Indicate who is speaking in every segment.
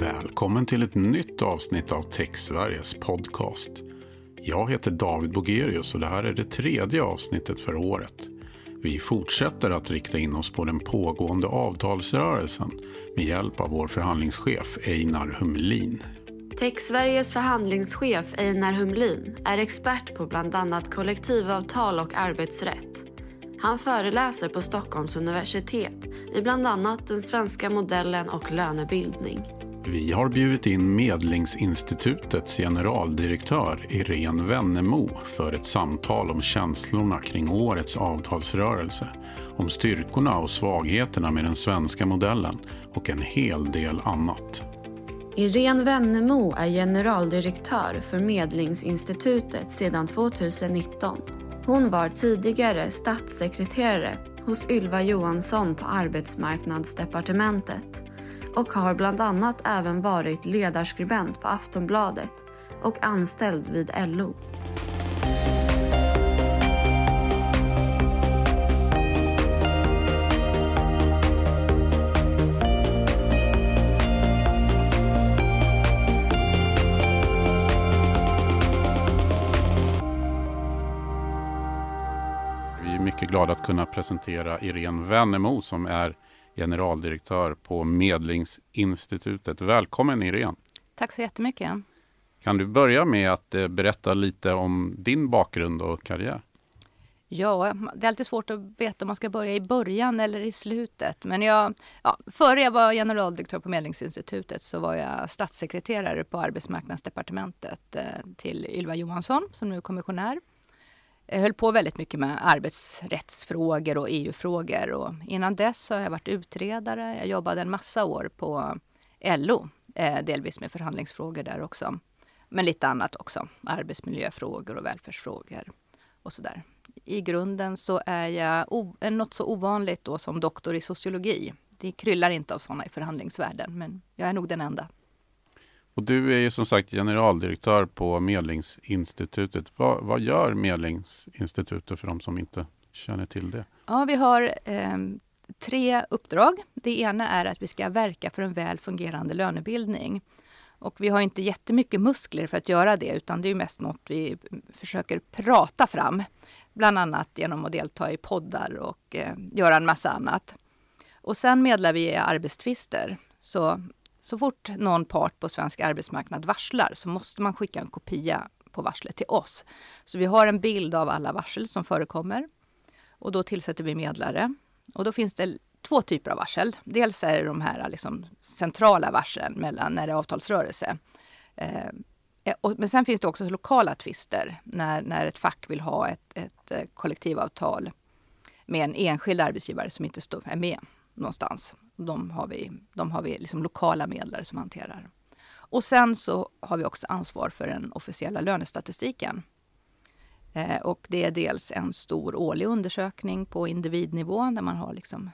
Speaker 1: Välkommen till ett nytt avsnitt av TechSveriges podcast. Jag heter David Bogerius och det här är det tredje avsnittet för året. Vi fortsätter att rikta in oss på den pågående avtalsrörelsen med hjälp av vår förhandlingschef Einar Humlin.
Speaker 2: TechSveriges förhandlingschef Einar Humlin är expert på bland annat kollektivavtal och arbetsrätt. Han föreläser på Stockholms universitet i bland annat den svenska modellen och lönebildning.
Speaker 1: Vi har bjudit in Medlingsinstitutets generaldirektör Irene Wennemo för ett samtal om känslorna kring årets avtalsrörelse, om styrkorna och svagheterna med den svenska modellen och en hel del annat.
Speaker 2: Irene Wennemo är generaldirektör för Medlingsinstitutet sedan 2019. Hon var tidigare statssekreterare hos Ylva Johansson på Arbetsmarknadsdepartementet och har bland annat även varit ledarskribent på Aftonbladet och anställd vid LO.
Speaker 1: Vi är mycket glada att kunna presentera Irene Wennemo som är generaldirektör på Medlingsinstitutet. Välkommen Irene!
Speaker 3: Tack så jättemycket.
Speaker 1: Kan du börja med att eh, berätta lite om din bakgrund och karriär?
Speaker 3: Ja, det är alltid svårt att veta om man ska börja i början eller i slutet. Men jag, ja, före jag var generaldirektör på Medlingsinstitutet så var jag statssekreterare på Arbetsmarknadsdepartementet eh, till Ylva Johansson som nu är kommissionär. Jag höll på väldigt mycket med arbetsrättsfrågor och EU-frågor och innan dess har jag varit utredare. Jag jobbade en massa år på LO, eh, delvis med förhandlingsfrågor där också. Men lite annat också, arbetsmiljöfrågor och välfärdsfrågor och sådär. I grunden så är jag eh, något så ovanligt då som doktor i sociologi. Det kryllar inte av sådana i förhandlingsvärlden, men jag är nog den enda.
Speaker 1: Och du är ju som sagt generaldirektör på Medlingsinstitutet. Vad, vad gör Medlingsinstitutet för de som inte känner till det?
Speaker 3: Ja, vi har eh, tre uppdrag. Det ena är att vi ska verka för en väl fungerande lönebildning. Och vi har inte jättemycket muskler för att göra det, utan det är mest något vi försöker prata fram. Bland annat genom att delta i poddar och eh, göra en massa annat. Och sen medlar vi i arbetstvister. Så, så fort någon part på svensk arbetsmarknad varslar så måste man skicka en kopia på varslet till oss. Så vi har en bild av alla varsel som förekommer. Och då tillsätter vi medlare. Och då finns det två typer av varsel. Dels är det de här liksom centrala varslen mellan när det är avtalsrörelse. Eh, men sen finns det också lokala tvister när, när ett fack vill ha ett, ett eh, kollektivavtal med en enskild arbetsgivare som inte är med någonstans. De har vi, de har vi liksom lokala medlare som hanterar. Och sen så har vi också ansvar för den officiella lönestatistiken. Eh, och det är dels en stor årlig undersökning på individnivå där man har liksom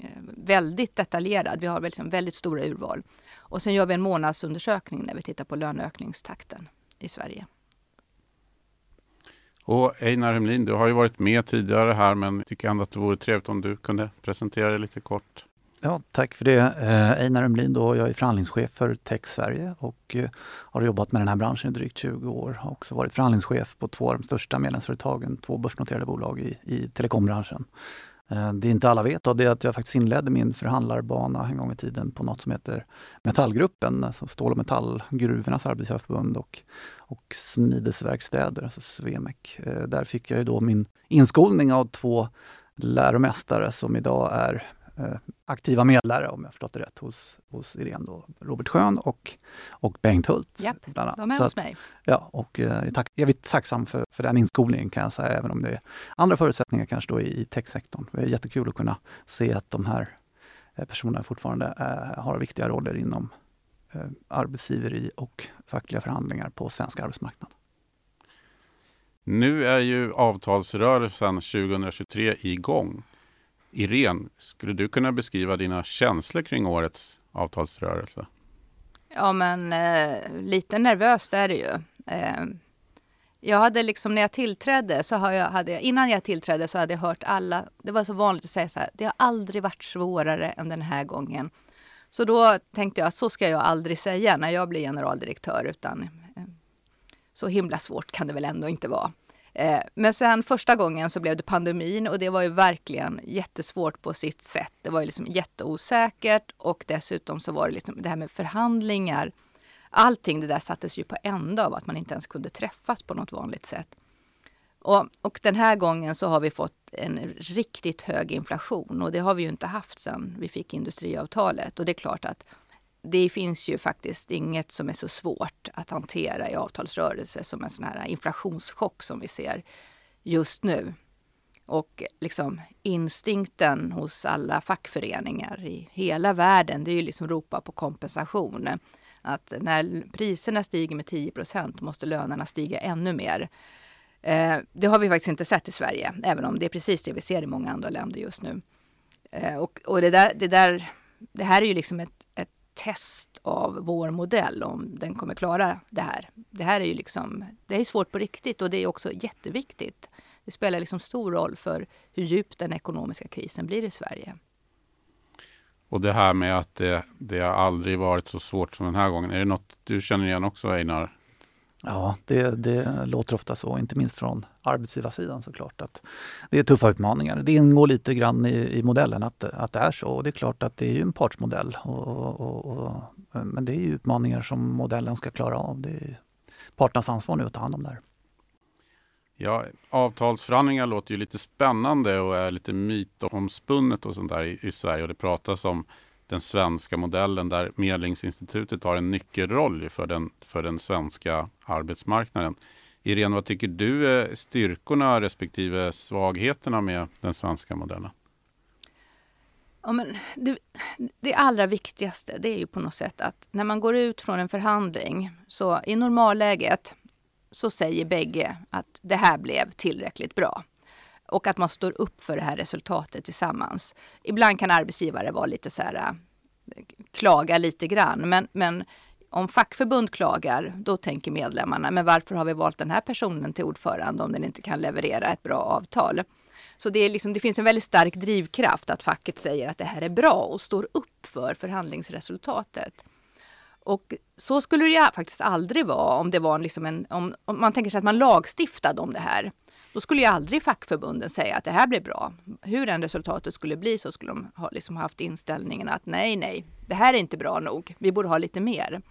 Speaker 3: eh, väldigt detaljerad, vi har liksom väldigt stora urval. Och sen gör vi en månadsundersökning när vi tittar på löneökningstakten i Sverige.
Speaker 1: Och Einar Hemlin, du har ju varit med tidigare här men tycker ändå att det vore trevligt om du kunde presentera dig lite kort.
Speaker 4: Ja, tack för det. Eh, Einar Hemlin då, jag är förhandlingschef för Tech Sverige och eh, har jobbat med den här branschen i drygt 20 år. Har också varit förhandlingschef på två av de största medlemsföretagen, två börsnoterade bolag i, i telekombranschen. Eh, det inte alla vet då, det är att jag faktiskt inledde min förhandlarbana en gång i tiden på något som heter Metallgruppen, alltså stål och metallgruvornas arbetsgivarförbund och, och smidesverkstäder, alltså Svemek. Eh, där fick jag ju då min inskolning av två läromästare som idag är aktiva medlare, om jag förstått det rätt, hos, hos Irene. Då, Robert Schön och, och Bengt Hult.
Speaker 3: Japp,
Speaker 4: bland annat.
Speaker 3: de är hos
Speaker 4: att-
Speaker 3: mig.
Speaker 4: Ja, och eh, jag är tack, jag är tacksam för, för den inskolningen kan jag säga, även om det är andra förutsättningar kanske då i, i techsektorn. Det är jättekul att kunna se att de här eh, personerna fortfarande eh, har viktiga roller inom eh, arbetsgiveri och fackliga förhandlingar på svensk arbetsmarknad.
Speaker 1: Nu är ju avtalsrörelsen 2023 igång. Irene, skulle du kunna beskriva dina känslor kring årets avtalsrörelse?
Speaker 3: Ja, men eh, lite nervöst är det ju. Eh, jag hade liksom när jag tillträdde så har jag, hade jag, innan jag tillträdde så hade jag hört alla, det var så vanligt att säga så här, det har aldrig varit svårare än den här gången. Så då tänkte jag att så ska jag aldrig säga när jag blir generaldirektör utan eh, så himla svårt kan det väl ändå inte vara. Eh, men sen första gången så blev det pandemin och det var ju verkligen jättesvårt på sitt sätt. Det var ju liksom jätteosäkert och dessutom så var det liksom det här med förhandlingar. Allting det där sattes ju på ända av att man inte ens kunde träffas på något vanligt sätt. Och, och den här gången så har vi fått en riktigt hög inflation och det har vi ju inte haft sedan vi fick industriavtalet. Och det är klart att det finns ju faktiskt inget som är så svårt att hantera i avtalsrörelse som en sån här inflationschock som vi ser just nu. Och liksom instinkten hos alla fackföreningar i hela världen, det är ju liksom ropa på kompensation. Att när priserna stiger med 10% måste lönerna stiga ännu mer. Eh, det har vi faktiskt inte sett i Sverige, även om det är precis det vi ser i många andra länder just nu. Eh, och, och det, där, det, där, det här är ju liksom ett, ett test av vår modell, om den kommer klara det här. Det här är ju liksom, det är svårt på riktigt och det är också jätteviktigt. Det spelar liksom stor roll för hur djup den ekonomiska krisen blir i Sverige.
Speaker 1: Och det här med att det, det har aldrig varit så svårt som den här gången. Är det något du känner igen också Einar?
Speaker 4: Ja, det, det, låter ofta så, inte minst från arbetsgivarsidan såklart. Att det är tuffa utmaningar. Det ingår lite grann i, i modellen att, att det är så. Och det är klart att det är en partsmodell. Och, och, och, men det är utmaningar som modellen ska klara av. Det är parternas ansvar nu att ta hand om det här.
Speaker 1: Ja, avtalsförhandlingar låter ju lite spännande och är lite mytomspunnet och sånt där i, i Sverige. Och det pratas om den svenska modellen där Medlingsinstitutet har en nyckelroll för den, för den svenska arbetsmarknaden. Irene, vad tycker du är styrkorna respektive svagheterna med den svenska modellen?
Speaker 3: Ja, men det, det, allra viktigaste det är ju på något sätt att när man går ut från en förhandling så i normalläget så säger bägge att det här blev tillräckligt bra och att man står upp för det här resultatet tillsammans. Ibland kan arbetsgivare vara lite så här, äh, klaga lite grann, men, men om fackförbund klagar, då tänker medlemmarna, men varför har vi valt den här personen till ordförande om den inte kan leverera ett bra avtal? Så det, är liksom, det finns en väldigt stark drivkraft att facket säger att det här är bra och står upp för förhandlingsresultatet. Och så skulle det faktiskt aldrig vara om det var liksom en, om, om man tänker sig att man lagstiftade om det här. Då skulle ju aldrig fackförbunden säga att det här blir bra. Hur den resultatet skulle bli så skulle de ha liksom haft inställningen att nej, nej, det här är inte bra nog. Vi borde ha lite mer.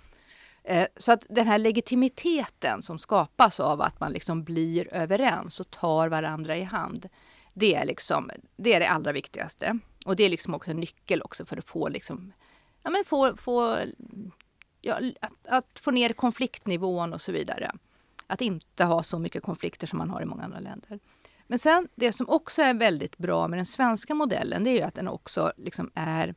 Speaker 3: Eh, så att den här legitimiteten som skapas av att man liksom blir överens och tar varandra i hand. Det är, liksom, det är det allra viktigaste. Och det är liksom också en nyckel också för att få, liksom, ja, men få, få, ja, att, att få ner konfliktnivån och så vidare att inte ha så mycket konflikter som man har i många andra länder. Men sen det som också är väldigt bra med den svenska modellen, det är ju att den också liksom är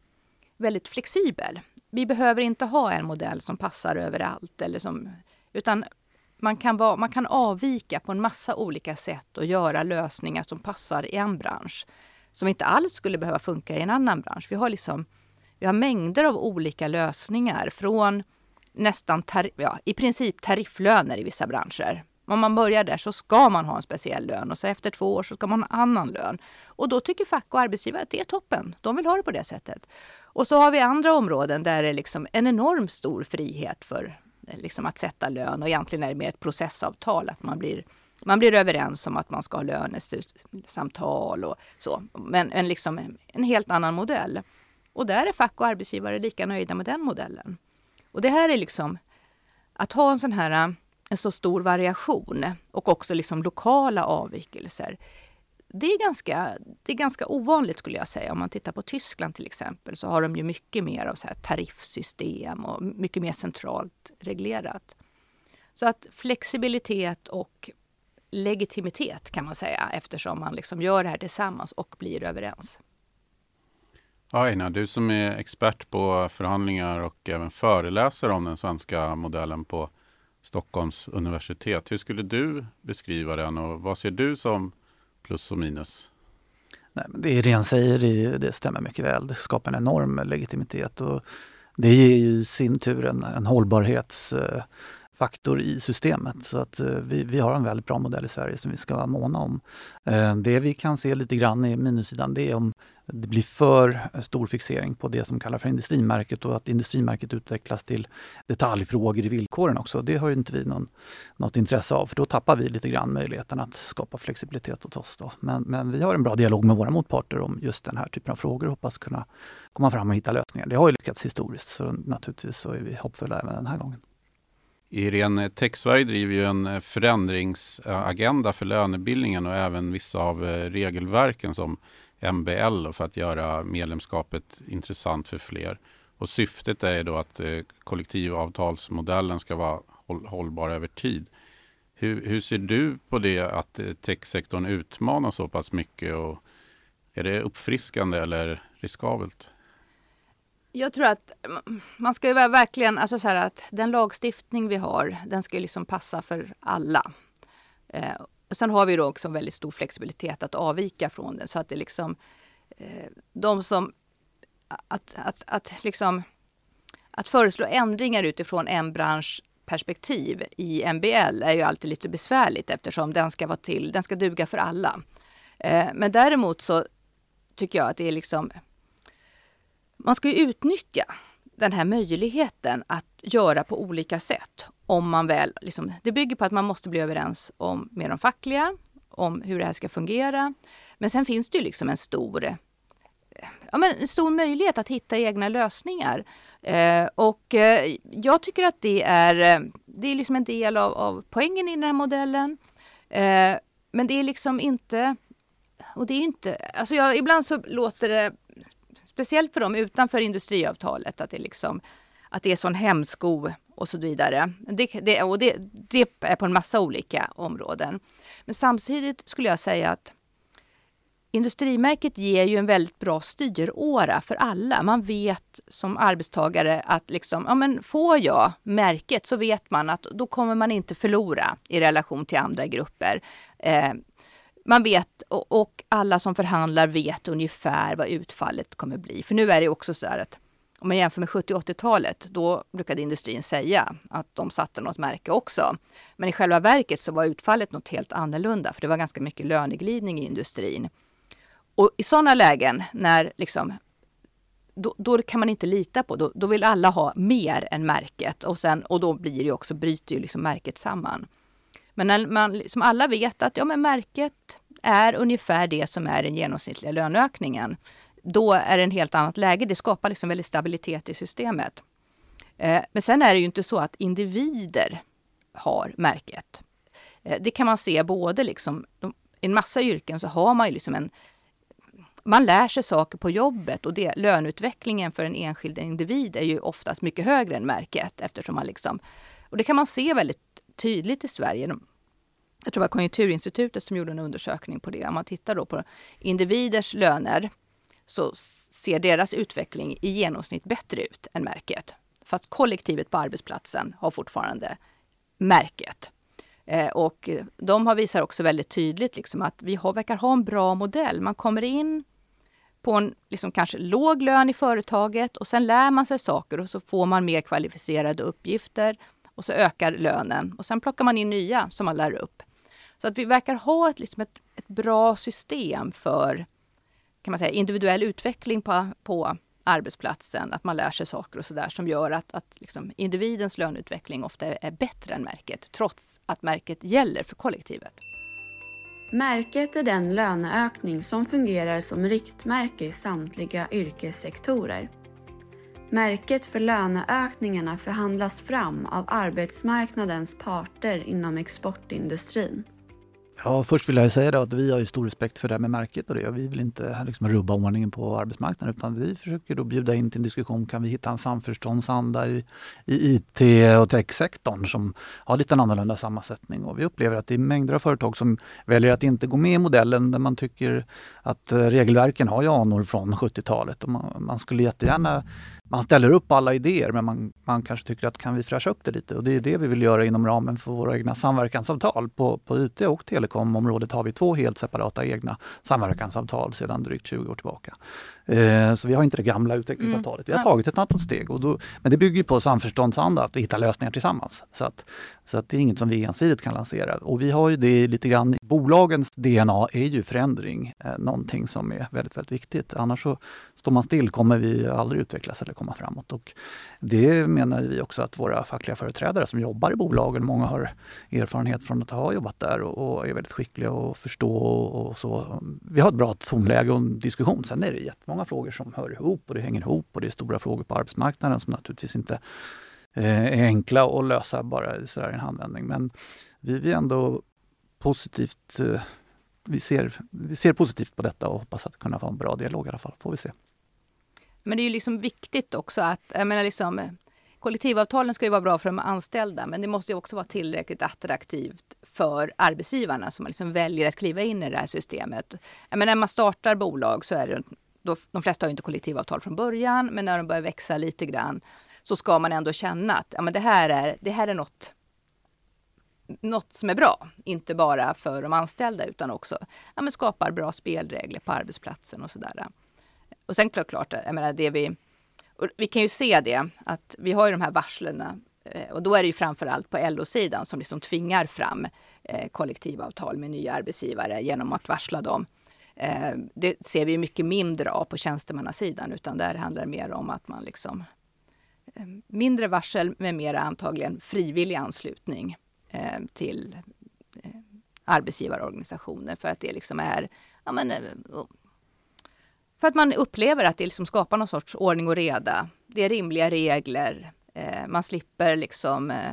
Speaker 3: väldigt flexibel. Vi behöver inte ha en modell som passar överallt, eller som, utan man kan, vara, man kan avvika på en massa olika sätt och göra lösningar som passar i en bransch, som inte alls skulle behöva funka i en annan bransch. Vi har, liksom, vi har mängder av olika lösningar, från nästan ja, i princip tarifflöner i vissa branscher. Om man börjar där så ska man ha en speciell lön och så efter två år så ska man ha en annan lön. Och då tycker fack och arbetsgivare att det är toppen. De vill ha det på det sättet. Och så har vi andra områden där det är liksom en enorm stor frihet för eh, liksom att sätta lön och egentligen är det mer ett processavtal att man blir man blir överens om att man ska ha lönesamtal och så. Men en, liksom, en helt annan modell. Och där är fack och arbetsgivare lika nöjda med den modellen. Och det här är liksom att ha en sån här äh, en så stor variation och också liksom lokala avvikelser. Det är, ganska, det är ganska ovanligt skulle jag säga. Om man tittar på Tyskland till exempel så har de ju mycket mer av så här tariffsystem och mycket mer centralt reglerat. Så att flexibilitet och legitimitet kan man säga eftersom man liksom gör det här tillsammans och blir överens.
Speaker 1: Aina, du som är expert på förhandlingar och även föreläser om den svenska modellen på Stockholms universitet. Hur skulle du beskriva den och vad ser du som plus och minus?
Speaker 4: Nej, men det Irene säger det stämmer mycket väl. Det skapar en enorm legitimitet och det ger ju i sin tur en, en hållbarhetsfaktor eh, faktor i systemet. Så att eh, vi, vi har en väldigt bra modell i Sverige som vi ska vara måna om. Eh, det vi kan se lite grann i minussidan det är om det blir för stor fixering på det som kallas för industrimärket och att industrimärket utvecklas till detaljfrågor i villkoren också. Det har ju inte vi någon, något intresse av för då tappar vi lite grann möjligheten att skapa flexibilitet åt oss. Då. Men, men vi har en bra dialog med våra motparter om just den här typen av frågor och hoppas kunna komma fram och hitta lösningar. Det har ju lyckats historiskt så naturligtvis så är vi hoppfulla även den här gången.
Speaker 1: Irene, TechSverige driver ju en eh, förändringsagenda för lönebildningen och även vissa av eh, regelverken som MBL för att göra medlemskapet intressant för fler. Och syftet är då att eh, kollektivavtalsmodellen ska vara hållbar över tid. Hur, hur ser du på det att techsektorn utmanar så pass mycket? Och är det uppfriskande eller riskabelt?
Speaker 3: Jag tror att man ska ju verkligen, alltså så här att den lagstiftning vi har, den ska ju liksom passa för alla. Eh, Sen har vi då också väldigt stor flexibilitet att avvika från den. så att det liksom eh, de som att, att, att, liksom, att föreslå ändringar utifrån en bransch perspektiv i MBL är ju alltid lite besvärligt eftersom den ska vara till, den ska duga för alla. Eh, men däremot så tycker jag att det är liksom man ska ju utnyttja den här möjligheten att göra på olika sätt. Om man väl, liksom, det bygger på att man måste bli överens om med de fackliga, om hur det här ska fungera. Men sen finns det ju liksom en stor, eh, ja, men en stor möjlighet att hitta egna lösningar. Eh, och eh, jag tycker att det är, eh, det är liksom en del av, av poängen i den här modellen. Eh, men det är liksom inte, och det är inte, alltså jag, ibland så låter det speciellt för dem utanför industriavtalet, att det, liksom, att det är sån hämsko och så vidare. Det, det, och det, det är på en massa olika områden. Men samtidigt skulle jag säga att Industrimärket ger ju en väldigt bra styråra för alla. Man vet som arbetstagare att liksom, ja, men får jag märket så vet man att då kommer man inte förlora i relation till andra grupper. Eh, man vet och alla som förhandlar vet ungefär vad utfallet kommer bli. För nu är det också så här att om man jämför med 70 80-talet, då brukade industrin säga att de satte något märke också. Men i själva verket så var utfallet något helt annorlunda, för det var ganska mycket löneglidning i industrin. Och i sådana lägen när liksom då, då, kan man inte lita på, då, då, vill alla ha mer än märket och, sen, och då blir det också, bryter ju liksom märket samman. Men när man som alla vet att ja, men märket är ungefär det som är den genomsnittliga löneökningen. Då är det en helt annat läge. Det skapar liksom väldigt stabilitet i systemet. Eh, men sen är det ju inte så att individer har märket. Eh, det kan man se både liksom, i en massa yrken så har man ju liksom en man lär sig saker på jobbet och det, löneutvecklingen för en enskild individ är ju oftast mycket högre än märket eftersom man liksom, och det kan man se väldigt tydligt i Sverige. Jag tror det var Konjunkturinstitutet som gjorde en undersökning på det. Om man tittar då på individers löner så ser deras utveckling i genomsnitt bättre ut än märket. Fast kollektivet på arbetsplatsen har fortfarande märket. Eh, och de har visar också väldigt tydligt liksom att vi har, verkar ha en bra modell. Man kommer in på en liksom kanske låg lön i företaget och sen lär man sig saker och så får man mer kvalificerade uppgifter och så ökar lönen och sen plockar man in nya som man lär upp. Så att vi verkar ha ett, liksom ett, ett bra system för kan man säga, individuell utveckling på, på arbetsplatsen, att man lär sig saker och sådär som gör att, att liksom individens löneutveckling ofta är, är bättre än märket, trots att märket gäller för kollektivet.
Speaker 2: Märket är den löneökning som fungerar som riktmärke i samtliga yrkessektorer. Märket för löneökningarna förhandlas fram av arbetsmarknadens parter inom exportindustrin.
Speaker 4: Ja, först vill jag säga att vi har ju stor respekt för det här med märket och det. Vi vill inte liksom rubba ordningen på arbetsmarknaden utan vi försöker då bjuda in till en diskussion. Kan vi hitta en samförståndsanda i, i IT och techsektorn som har lite en annorlunda sammansättning? Och vi upplever att det är mängder av företag som väljer att inte gå med i modellen där man tycker att eh, regelverken har ju anor från 70-talet och man, man skulle jättegärna man ställer upp alla idéer men man, man kanske tycker att kan vi fräscha upp det lite? Och det är det vi vill göra inom ramen för våra egna samverkansavtal. På, på IT och telekomområdet har vi två helt separata egna samverkansavtal sedan drygt 20 år tillbaka. Eh, så vi har inte det gamla utvecklingsavtalet. Vi har tagit ett antal steg. Och då, men det bygger på samförståndsanda, att vi hittar lösningar tillsammans. Så, att, så att det är inget som vi ensidigt kan lansera. Och vi har ju det lite grann, bolagens DNA är ju förändring, eh, någonting som är väldigt, väldigt viktigt. Annars så står man still kommer vi aldrig utvecklas eller komma framåt. Och det menar vi också att våra fackliga företrädare som jobbar i bolagen, många har erfarenhet från att ha jobbat där och, och är väldigt skickliga och förstå och, så. Vi har ett bra tonläge och en diskussion. Sen är det jättemånga frågor som hör ihop och det hänger ihop och det är stora frågor på arbetsmarknaden som naturligtvis inte eh, är enkla att lösa bara sådär i en handvändning. Men vi, vi är ändå positivt eh, vi ser, vi ser positivt på detta och hoppas att kunna få en bra dialog i alla fall. Får vi se.
Speaker 3: Men det är ju liksom viktigt också att, jag menar liksom, kollektivavtalen ska ju vara bra för de anställda, men det måste ju också vara tillräckligt attraktivt för arbetsgivarna som liksom väljer att kliva in i det här systemet. Jag menar, när man startar bolag så är det, då, de flesta har inte kollektivavtal från början, men när de börjar växa lite grann så ska man ändå känna att ja, men det, här är, det här är något något som är bra, inte bara för de anställda utan också ja, men skapar bra spelregler på arbetsplatsen och sådär. Och sen klart, klart jag menar, det vi, vi kan ju se det att vi har ju de här varslen eh, och då är det ju framförallt på LO-sidan som liksom tvingar fram eh, kollektivavtal med nya arbetsgivare genom att varsla dem. Eh, det ser vi mycket mindre av på tjänstemannasidan utan där handlar det mer om att man liksom mindre varsel med mer antagligen frivillig anslutning till arbetsgivarorganisationer för att det liksom är ja, men, för att man upplever att det liksom skapar någon sorts ordning och reda. Det är rimliga regler. Eh, man slipper liksom eh,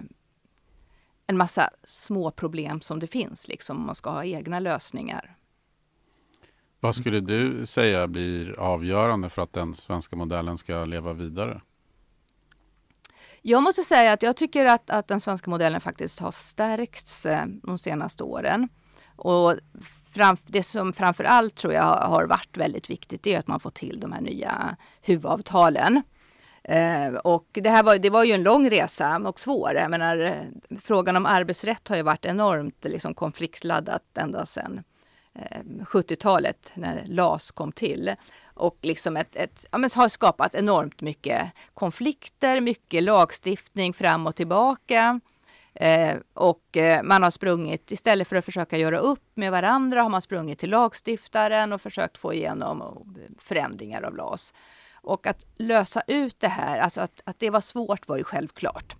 Speaker 3: en massa små problem som det finns, liksom om man ska ha egna lösningar.
Speaker 1: Vad skulle du säga blir avgörande för att den svenska modellen ska leva vidare?
Speaker 3: Jag måste säga att jag tycker att, att den svenska modellen faktiskt har stärkts eh, de senaste åren. Och fram, det som framför allt tror jag har varit väldigt viktigt är att man får till de här nya huvudavtalen. Eh, och det här var, det var ju en lång resa och svår. Jag menar, eh, frågan om arbetsrätt har ju varit enormt liksom, konfliktladdat ända sedan eh, 70-talet när LAS kom till. Och liksom ett, ett, ja, men har skapat enormt mycket konflikter, mycket lagstiftning fram och tillbaka. Eh, och eh, man har sprungit, istället för att försöka göra upp med varandra, har man sprungit till lagstiftaren och försökt få igenom eh, förändringar av LAS. Och att lösa ut det här, alltså att, att det var svårt var ju självklart.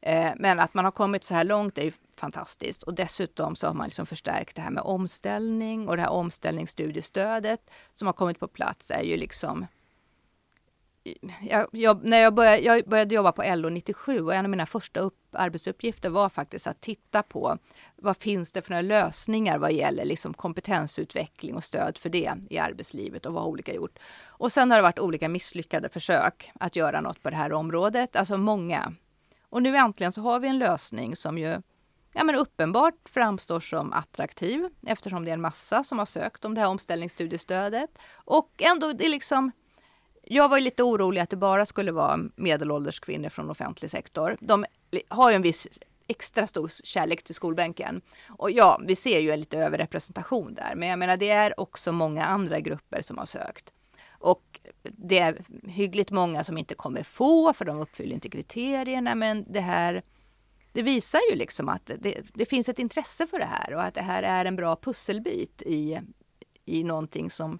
Speaker 3: Eh, men att man har kommit så här långt är ju fantastiskt. Och dessutom så har man liksom förstärkt det här med omställning och det här omställningsstudiestödet som har kommit på plats är ju liksom jag, jag, när jag började, jag började jobba på LO 97 och en av mina första upp, arbetsuppgifter var faktiskt att titta på vad finns det för några lösningar vad gäller liksom kompetensutveckling och stöd för det i arbetslivet och vad har olika gjort. Och sen har det varit olika misslyckade försök att göra något på det här området, alltså många. Och nu äntligen så har vi en lösning som ju ja, men uppenbart framstår som attraktiv eftersom det är en massa som har sökt om det här omställningsstudiestödet. Och ändå det är liksom jag var lite orolig att det bara skulle vara medelålders kvinnor från offentlig sektor. De har ju en viss extra stor kärlek till skolbänken. Och ja, vi ser ju en lite överrepresentation där, men jag menar det är också många andra grupper som har sökt. Och det är hyggligt många som inte kommer få, för de uppfyller inte kriterierna, men det här det visar ju liksom att det, det finns ett intresse för det här och att det här är en bra pusselbit i, i någonting som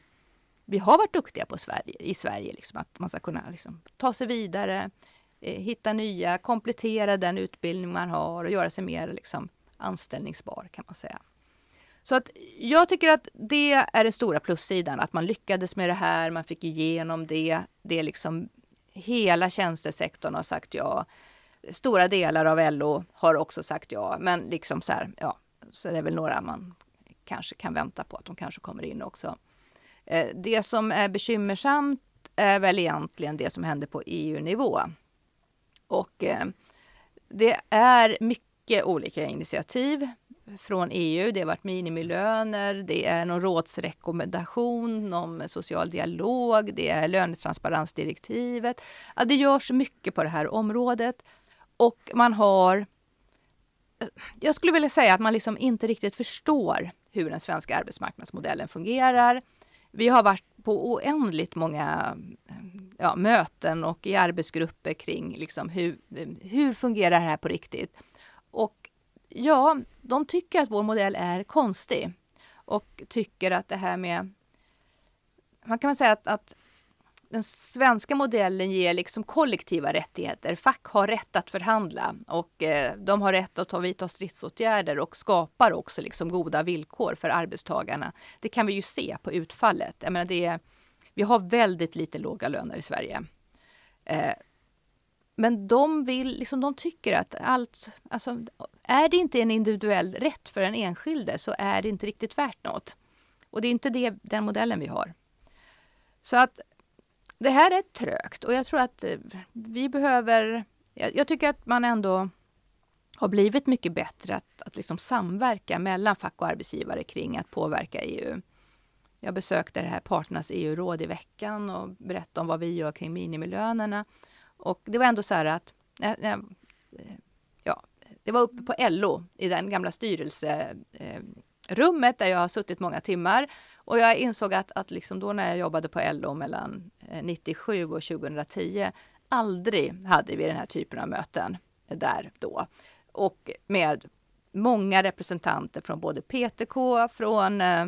Speaker 3: vi har varit duktiga på Sverige, i Sverige, liksom, att man ska kunna liksom, ta sig vidare, eh, hitta nya, komplettera den utbildning man har och göra sig mer liksom, anställningsbar kan man säga. Så att jag tycker att det är den stora plussidan, att man lyckades med det här, man fick igenom det. Det är liksom hela tjänstesektorn har sagt ja. Stora delar av LO har också sagt ja, men liksom så här, ja, så är det väl några man kanske kan vänta på att de kanske kommer in också. Eh, det som är bekymmersamt är väl egentligen det som händer på EU-nivå. Och eh, det är mycket olika initiativ. från EU. Det har varit minimilöner, det är någon rådsrekommendation om social dialog, det är lönetransparensdirektivet. Ja, det görs mycket på det här området och man har eh, jag skulle vilja säga att man liksom inte riktigt förstår hur den svenska arbetsmarknadsmodellen fungerar. Vi har varit på oändligt många ja, möten och i arbetsgrupper kring liksom hur, hur fungerar det här på riktigt. Och ja, de tycker att vår modell är konstig och tycker att det här med... Man kan väl säga att, att den svenska modellen ger liksom kollektiva rättigheter. Fack har rätt att förhandla och eh, de har rätt att ta vidta stridsåtgärder och skapar också liksom goda villkor för arbetstagarna. Det kan vi ju se på utfallet. Jag menar det är, vi har väldigt lite låga löner i Sverige. Eh, men de vill, liksom, de tycker att allt, alltså, är det inte en individuell rätt för den enskilde så är det inte riktigt värt något. Och det är inte det, den modellen vi har. Så att det här är trögt och jag tror att eh, vi behöver... Jag, jag tycker att man ändå har blivit mycket bättre att, att liksom samverka mellan fack och arbetsgivare kring att påverka EU. Jag besökte det här parternas EU-råd i veckan och berättade om vad vi gör kring minimilönerna. Och det var ändå så här att, eh, eh, ja, det var uppe på LO i den gamla styrelserummet där jag har suttit många timmar. Och jag insåg att, att liksom då när jag jobbade på LO mellan eh, 97 och 2010, aldrig hade vi den här typen av möten där då. Och med många representanter från både PTK, från eh,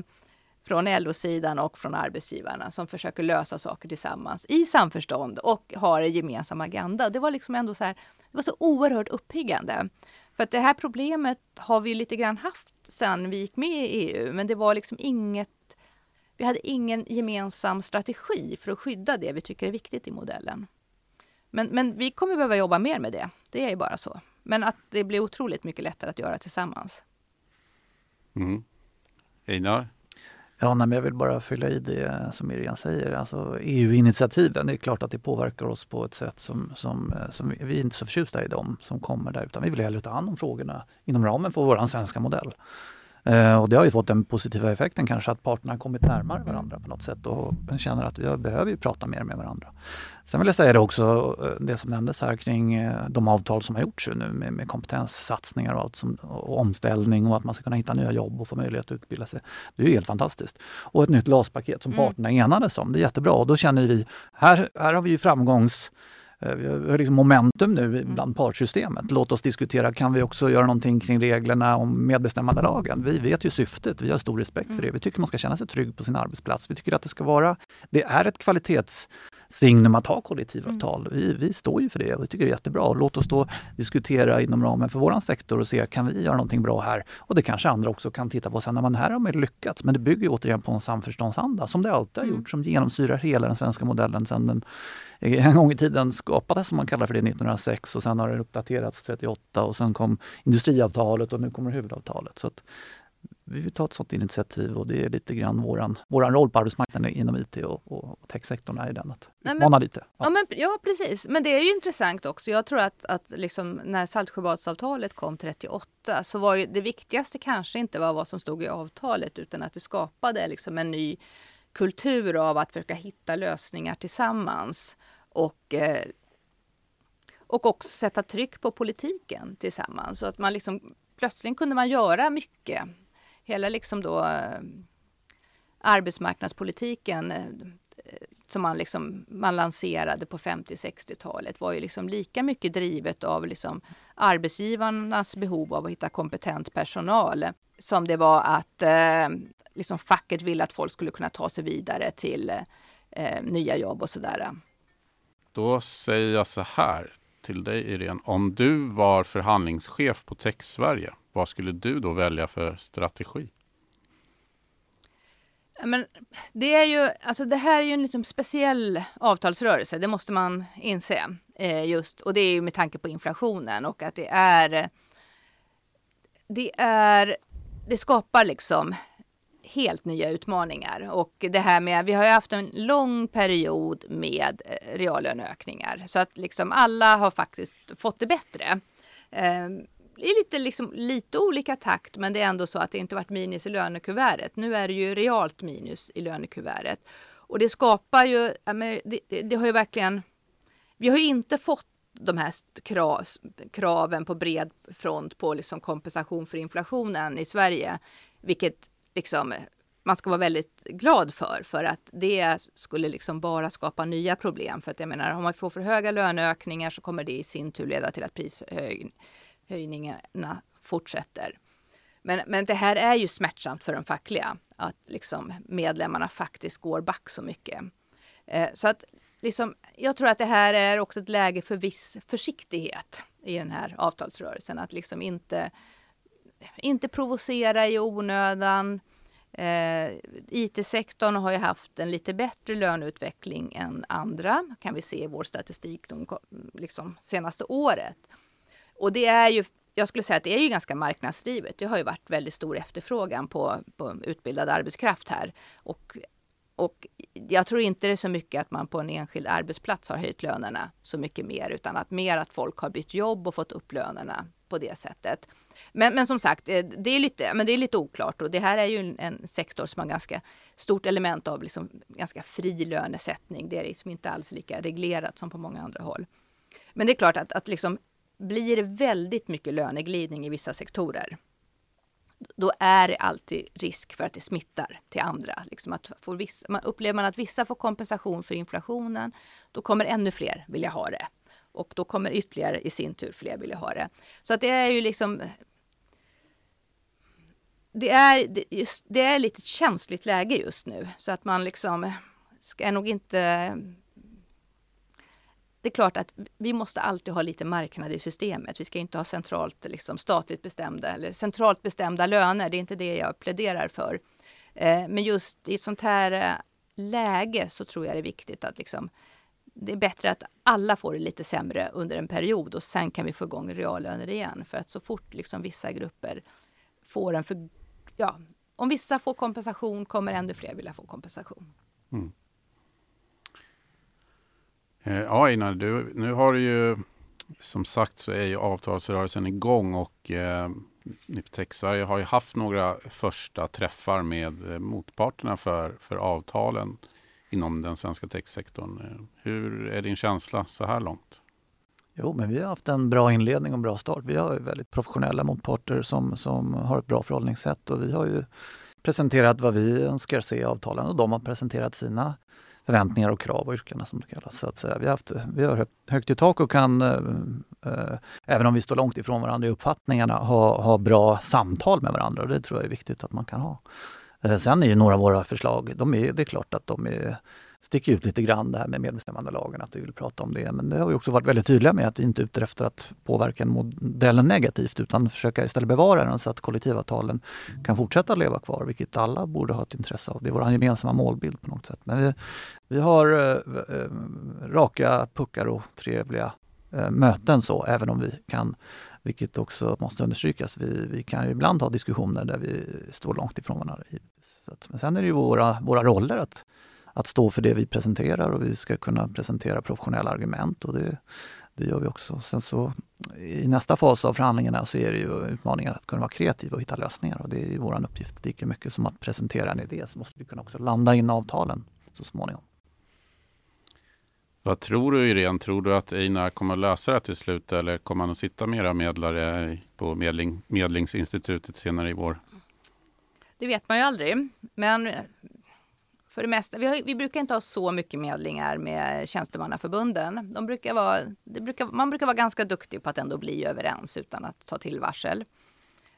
Speaker 3: från LO-sidan och från arbetsgivarna som försöker lösa saker tillsammans i samförstånd och har en gemensam agenda. Det var liksom ändå så här, det var så oerhört uppiggande. För att det här problemet har vi lite grann haft sedan vi gick med i EU, men det var liksom inget vi hade ingen gemensam strategi för att skydda det vi tycker är viktigt i modellen. Men, men vi kommer behöva jobba mer med det. Det är ju bara så. Men att det blir otroligt mycket lättare att göra tillsammans.
Speaker 1: Mm. Einar?
Speaker 4: Ja, nej, men jag vill bara fylla i det som Miriam säger. Alltså, EU-initiativen, det är klart att det påverkar oss på ett sätt som, som, eh, som vi är inte så förtjusta i dem som kommer där. Utan vi vill hellre ta hand om frågorna inom ramen för vår svenska modell. Eh, och det har ju fått den positiva effekten kanske att parterna har kommit närmare varandra på något sätt och känner att vi behöver ju prata mer med varandra. Sen vill jag säga det också, eh, det som nämndes här kring eh, de avtal som har gjorts nu med, med kompetenssatsningar och allt som, och omställning och att man ska kunna hitta nya jobb och få möjlighet att utbilda sig. Det är ju helt fantastiskt. Och ett nytt LAS-paket som mm. parterna enades om, det är jättebra. Och då känner vi, här, här har vi ju framgångs vi har liksom momentum nu mm. bland partssystemet. Låt oss diskutera, kan vi också göra någonting kring reglerna om medbestämmandelagen? Vi vet ju syftet, vi har stor respekt för det. Mm. Vi tycker man ska känna sig trygg på sin arbetsplats. Vi tycker att det ska vara, det är ett kvalitetssignum att ha kollektivavtal. Mm. Vi, vi står ju för det och vi tycker det är jättebra. Låt oss då diskutera inom ramen för vår sektor och se, kan vi göra någonting bra här? Och det kanske andra också kan titta på sen när man här har man lyckats. Men det bygger återigen på en samförståndsanda som det alltid har gjort, som genomsyrar hela den svenska modellen sedan den en gång i tiden skapades, som man kallar för det, 1906 och sen har det uppdaterats 38 och sen kom industriavtalet och nu kommer huvudavtalet. Så vi vill ta ett sådant initiativ och det är lite grann våran, våran roll på arbetsmarknaden inom IT och, och techsektorn är den att utmana lite.
Speaker 3: Ja. ja. men, ja precis, men det är ju intressant också. Jag tror att, att liksom, när Saltsjöbadsavtalet kom 38 så var ju det viktigaste kanske inte var vad som stod i avtalet utan att det skapade liksom en ny kultur av att försöka hitta lösningar tillsammans och, eh, och också sätta tryck på politiken tillsammans. Så att man liksom, plötsligt kunde man göra mycket. Hela liksom då eh, arbetsmarknadspolitiken eh, som man, liksom, man lanserade på 50-60-talet var ju liksom lika mycket drivet av liksom arbetsgivarnas behov av att hitta kompetent personal som det var att eh, liksom facket ville att folk skulle kunna ta sig vidare till eh, nya jobb och sådär.
Speaker 1: Då säger jag så här till dig Irene. Om du var förhandlingschef på Tech Sverige, vad skulle du då välja för strategi?
Speaker 3: Men det, är ju, alltså det här är ju en liksom speciell avtalsrörelse, det måste man inse. Eh, just, och det är ju med tanke på inflationen och att det är... Det, är, det skapar liksom helt nya utmaningar. Och det här med, vi har ju haft en lång period med eh, reallöneökningar så att liksom alla har faktiskt fått det bättre. Eh, är lite, liksom, lite olika takt men det är ändå så att det inte varit minus i lönekuvertet. Nu är det ju realt minus i lönekuvertet. Och det skapar ju, det, det, det har ju verkligen, vi har ju inte fått de här krav, kraven på bred front på liksom kompensation för inflationen i Sverige. Vilket liksom man ska vara väldigt glad för, för att det skulle liksom bara skapa nya problem. För att jag menar, om man får för höga löneökningar så kommer det i sin tur leda till att prishöjningarna fortsätter. Men, men det här är ju smärtsamt för de fackliga, att liksom medlemmarna faktiskt går back så mycket. Eh, så att liksom, jag tror att det här är också ett läge för viss försiktighet i den här avtalsrörelsen. Att liksom inte, inte provocera i onödan. Eh, IT-sektorn har ju haft en lite bättre löneutveckling än andra, kan vi se i vår statistik de liksom, senaste året. Och det är ju, jag skulle säga att det är ju ganska marknadsdrivet. Det har ju varit väldigt stor efterfrågan på, på utbildad arbetskraft här. Och och jag tror inte det är så mycket att man på en enskild arbetsplats har höjt lönerna så mycket mer, utan att mer att folk har bytt jobb och fått upp lönerna på det sättet. Men, men som sagt, eh, det är, lite, men det är lite oklart och det här är ju en sektor som har ganska stort element av liksom ganska fri lönesättning. Det är liksom inte alls lika reglerat som på många andra håll. Men det är klart att, att liksom blir det väldigt mycket löneglidning i vissa sektorer, då är det alltid risk för att det smittar till andra. Liksom att får vissa, man, upplever man att vissa får kompensation för inflationen, då kommer ännu fler vilja ha det. Och då kommer ytterligare i sin tur fler vilja ha det. Så att det är ju liksom... Det är, just, det är lite känsligt läge just nu, så att man liksom ska nog inte det är klart att vi måste alltid ha lite marknad i systemet. Vi ska inte ha centralt liksom, statligt bestämda eller centralt bestämda löner. Det är inte det jag pläderar för. Eh, men just i ett sånt här eh, läge så tror jag det är viktigt att liksom, det är bättre att alla får det lite sämre under en period och sen kan vi få igång reallöner igen. För att så fort liksom vissa grupper får en för, ja, om vissa får kompensation kommer ännu fler vilja få kompensation. Mm.
Speaker 1: Eh, ja, Einar, du, nu har du ju som sagt så är ju avtalsrörelsen igång och eh, Niptech Sverige har ju haft några första träffar med eh, motparterna för, för avtalen inom den svenska techsektorn. Hur är din känsla så här långt?
Speaker 4: Jo, men vi har haft en bra inledning och bra start. Vi har väldigt professionella motparter som, som har ett bra förhållningssätt och vi har ju presenterat vad vi önskar se i avtalen och de har presenterat sina förväntningar och krav och yrkena som det kallas. Så att säga. Vi har, haft, vi har högt i tak och kan, eh, eh, även om vi står långt ifrån varandra i uppfattningarna, ha, ha bra samtal med varandra. Och det tror jag är viktigt att man kan ha. Eh, sen är ju några av våra förslag, de är, det är klart att de är sticker ut lite grann det här med medbestämmandelagen, att vi vill prata om det. Men det har vi också varit väldigt tydliga med att vi inte är ute efter att påverka modellen negativt utan försöka istället bevara den så att kollektivavtalen kan fortsätta leva kvar, vilket alla borde ha ett intresse av. Det är vår gemensamma målbild på något sätt. Men vi, vi har eh, eh raka puckar och trevliga eh, möten så, även om vi kan vilket också måste understrykas. Vi, vi kan ju ibland ha diskussioner där vi står långt ifrån varandra. Att, men sen är det ju våra, våra roller att att stå för det vi presenterar och vi ska kunna presentera professionella argument. Och det, det gör vi också. Sen så i nästa fas av förhandlingarna så är det ju utmaningen att kunna vara kreativ och hitta lösningar. Och det är vår uppgift. Lika mycket som att presentera en idé så måste vi kunna också landa in avtalen så småningom.
Speaker 1: Vad tror du Irene? Tror du att Einar kommer att lösa det till slut eller kommer han att sitta med era medlare på medling, Medlingsinstitutet senare i vår?
Speaker 3: Det vet man ju aldrig. Men för det mesta. Vi, har, vi, brukar inte ha så mycket medlingar med tjänstemannaförbunden. De brukar vara, det brukar, man brukar vara ganska duktig på att ändå bli överens utan att ta till varsel.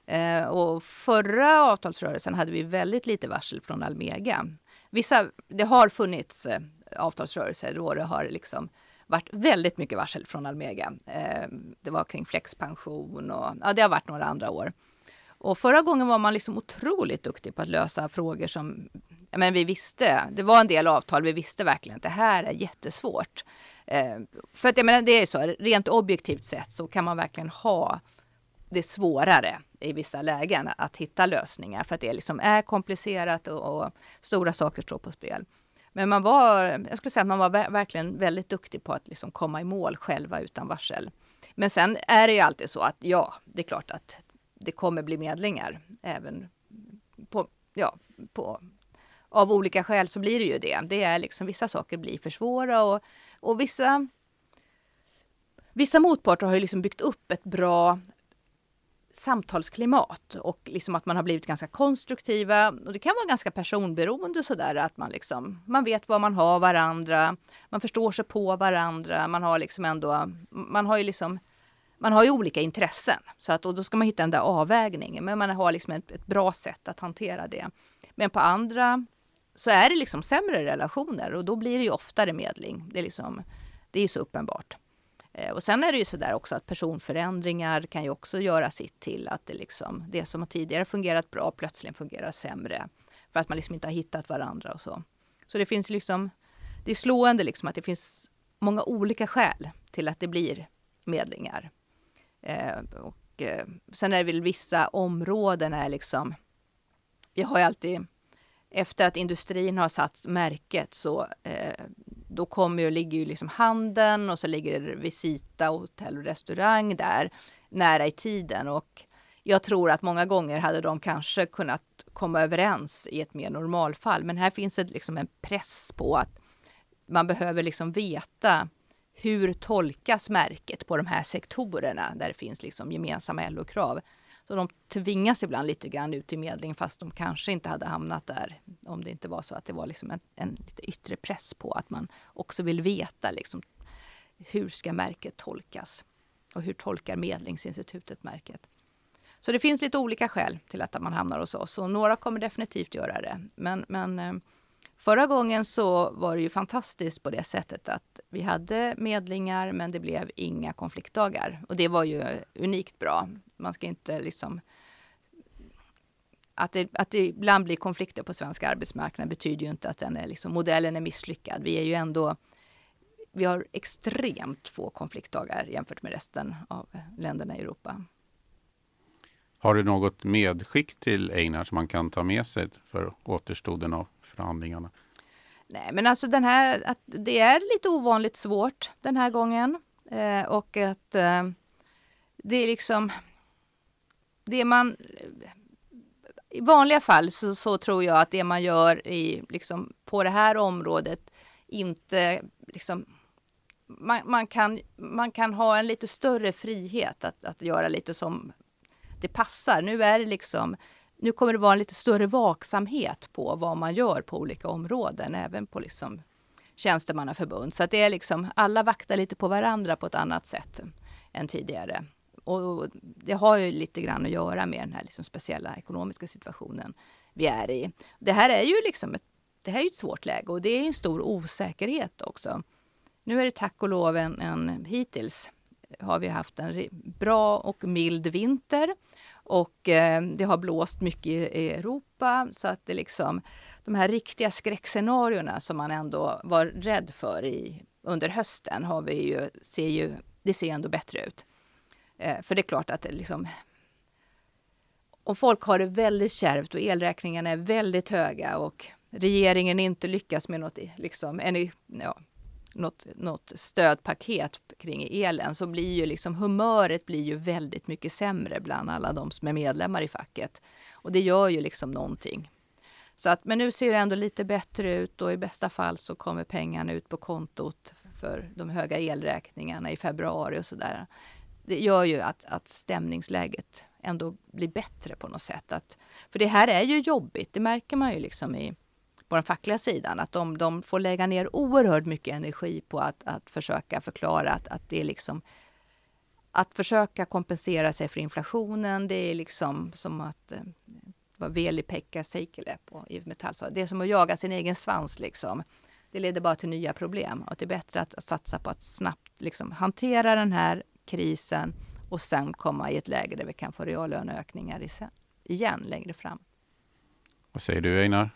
Speaker 3: Eh, och förra avtalsrörelsen hade vi väldigt lite varsel från Almega. Vissa, det har funnits eh, avtalsrörelser då det har liksom varit väldigt mycket varsel från Almega. Eh, det var kring flexpension och ja, det har varit några andra år. Och förra gången var man liksom otroligt duktig på att lösa frågor som men vi visste, det var en del avtal, vi visste verkligen att det här är jättesvårt. Eh, för att jag menar, det är så, rent objektivt sett så kan man verkligen ha det svårare i vissa lägen att hitta lösningar för att det liksom är komplicerat och, och stora saker står på spel. Men man var, jag skulle säga att man var verkligen väldigt duktig på att liksom komma i mål själva utan varsel. Men sen är det ju alltid så att ja, det är klart att det kommer bli medlingar även på, ja, på, av olika skäl så blir det ju det. Det är liksom vissa saker blir för svåra och, och vissa Vissa motparter har ju liksom byggt upp ett bra samtalsklimat och liksom att man har blivit ganska konstruktiva. Och det kan vara ganska personberoende sådär att man liksom, man vet vad man har varandra, man förstår sig på varandra, man har liksom ändå, man har ju liksom man har ju olika intressen så att, och då ska man hitta den där avvägningen. Men man har liksom ett, ett bra sätt att hantera det. Men på andra så är det liksom sämre relationer och då blir det ju oftare medling. Det är liksom, det är så uppenbart. Eh, och sen är det ju så där också att personförändringar kan ju också göra sitt till att det, liksom, det som tidigare fungerat bra plötsligt fungerar sämre. För att man liksom inte har hittat varandra och så. Så det finns liksom, det är slående liksom att det finns många olika skäl till att det blir medlingar. Eh, och, eh, sen är det väl vissa områden är liksom, vi har ju alltid efter att industrin har satt märket så eh, då kommer ju, ligger ju liksom handeln och så ligger det Visita, hotell och restaurang där nära i tiden. Och jag tror att många gånger hade de kanske kunnat komma överens i ett mer normalfall. Men här finns det liksom en press på att man behöver liksom veta hur tolkas märket på de här sektorerna där det finns liksom gemensamma LO-krav. Så de tvingas ibland lite grann ut i medling fast de kanske inte hade hamnat där om det inte var så att det var liksom en, en lite yttre press på att man också vill veta liksom, hur ska märket tolkas? Och hur tolkar Medlingsinstitutet märket? Så det finns lite olika skäl till att man hamnar hos oss och några kommer definitivt göra det. Men, men eh, Förra gången så var det ju fantastiskt på det sättet att vi hade medlingar men det blev inga konfliktdagar. Och det var ju unikt bra. Man ska inte liksom... Att det, att det ibland blir konflikter på svensk arbetsmarknad betyder ju inte att den är liksom, modellen är misslyckad. Vi är ju ändå... Vi har extremt få konfliktdagar jämfört med resten av länderna i Europa.
Speaker 1: Har du något medskick till Einar som man kan ta med sig för återstoden av förhandlingarna?
Speaker 3: Nej, men alltså den här, att det är lite ovanligt svårt den här gången. Eh, och att eh, det är liksom det man... I vanliga fall så, så, tror jag att det man gör i, liksom, på det här området inte liksom, man, man, kan, man kan ha en lite större frihet att, att göra lite som det passar. Nu är det liksom nu kommer det vara en lite större vaksamhet på vad man gör på olika områden, även på liksom tjänstemannaförbund. Så att det är liksom, alla vaktar lite på varandra på ett annat sätt än tidigare. Och det har ju lite grann att göra med den här liksom speciella ekonomiska situationen vi är i. Det här är ju liksom ett, det här är ett svårt läge och det är en stor osäkerhet också. Nu är det tack och lov en, en hittills har vi haft en bra och mild vinter och eh, det har blåst mycket i Europa så att det liksom de här riktiga skräckscenarierna som man ändå var rädd för i, under hösten har vi ju, ser ju, det ser ändå bättre ut. Eh, för det är klart att det liksom om folk har det väldigt kärvt och elräkningarna är väldigt höga och regeringen inte lyckas med något, liksom, ja, något, något stödpaket kring elen så blir ju liksom humöret blir ju väldigt mycket sämre bland alla de som är medlemmar i facket. Och det gör ju liksom någonting. Så att, men nu ser det ändå lite bättre ut och i bästa fall så kommer pengarna ut på kontot för de höga elräkningarna i februari och sådär. Det gör ju att, att stämningsläget ändå blir bättre på något sätt. Att, för det här är ju jobbigt, det märker man ju liksom i på den fackliga sidan. Att de, de får lägga ner oerhört mycket energi på att, att försöka förklara att, att det är liksom att försöka kompensera sig för inflationen, det är liksom som att eh, vad Veli-Pekka Seikkilä på IF Metall sa, det är som att jaga sin egen svans liksom. Det leder bara till nya problem och det är bättre att, att satsa på att snabbt liksom, hantera den här krisen och sen komma i ett läge där vi kan få reallöneökningar igen längre fram.
Speaker 1: Vad säger du Einar?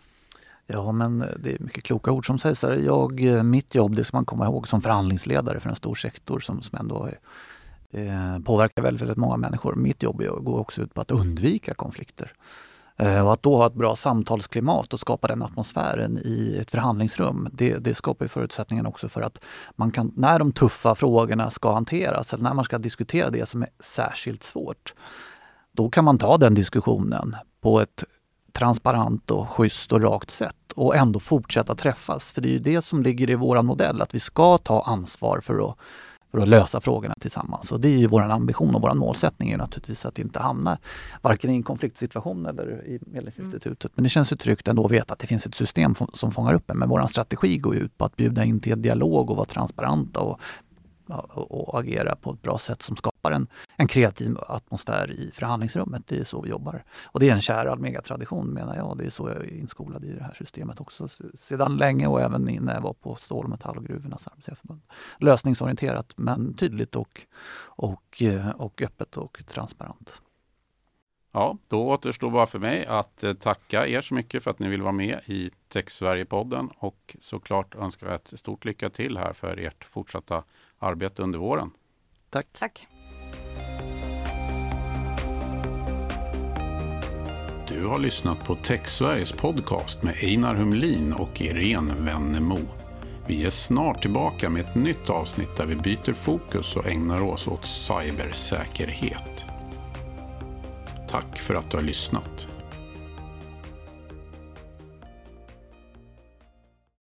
Speaker 4: Ja, men det är mycket kloka ord som sägs här. Jag, eh, mitt jobb, det ska man komma ihåg som förhandlingsledare för en stor sektor som, som ändå eh, påverkar väldigt, väldigt många människor. Mitt jobb går också ut på att undvika konflikter. Eh, och att då ha ett bra samtalsklimat och skapa den atmosfären i ett förhandlingsrum, det, det skapar förutsättningar också för att man kan, när de tuffa frågorna ska hanteras, eller när man ska diskutera det som är särskilt svårt, då kan man ta den diskussionen på ett transparent och schysst och rakt sätt och ändå fortsätta träffas. För det är ju det som ligger i våran modell, att vi ska ta ansvar för att för att lösa frågorna tillsammans. Och det är ju vår ambition och vår målsättning är naturligtvis att inte hamna varken i en konfliktsituation eller i Medlingsinstitutet. Mm. Men det känns ju tryggt ändå att veta att det finns ett system som fångar upp en. Men vår strategi går ut på att bjuda in till dialog och vara transparenta och och agera på ett bra sätt som skapar en, en kreativ atmosfär i förhandlingsrummet. Det är så vi jobbar. Och det är en kär Almega-tradition menar jag. Det är så jag är inskolad i det här systemet också sedan länge och även när jag var på stål och metall och gruvornas arbetsgivarförbund. Lösningsorienterat men tydligt och, och, eh, och öppet och transparent.
Speaker 1: Ja, då återstår bara för mig att eh, tacka er så mycket för att ni vill vara med i Tech Sverige-podden och såklart önskar jag ett stort lycka till här för ert fortsatta arbete under våren.
Speaker 4: Tack.
Speaker 3: Tack.
Speaker 1: Du har lyssnat på TechSveriges podcast med Einar Humlin och Irene Wennemo. Vi är snart tillbaka med ett nytt avsnitt där vi byter fokus och ägnar oss åt cybersäkerhet. Tack för att du har lyssnat.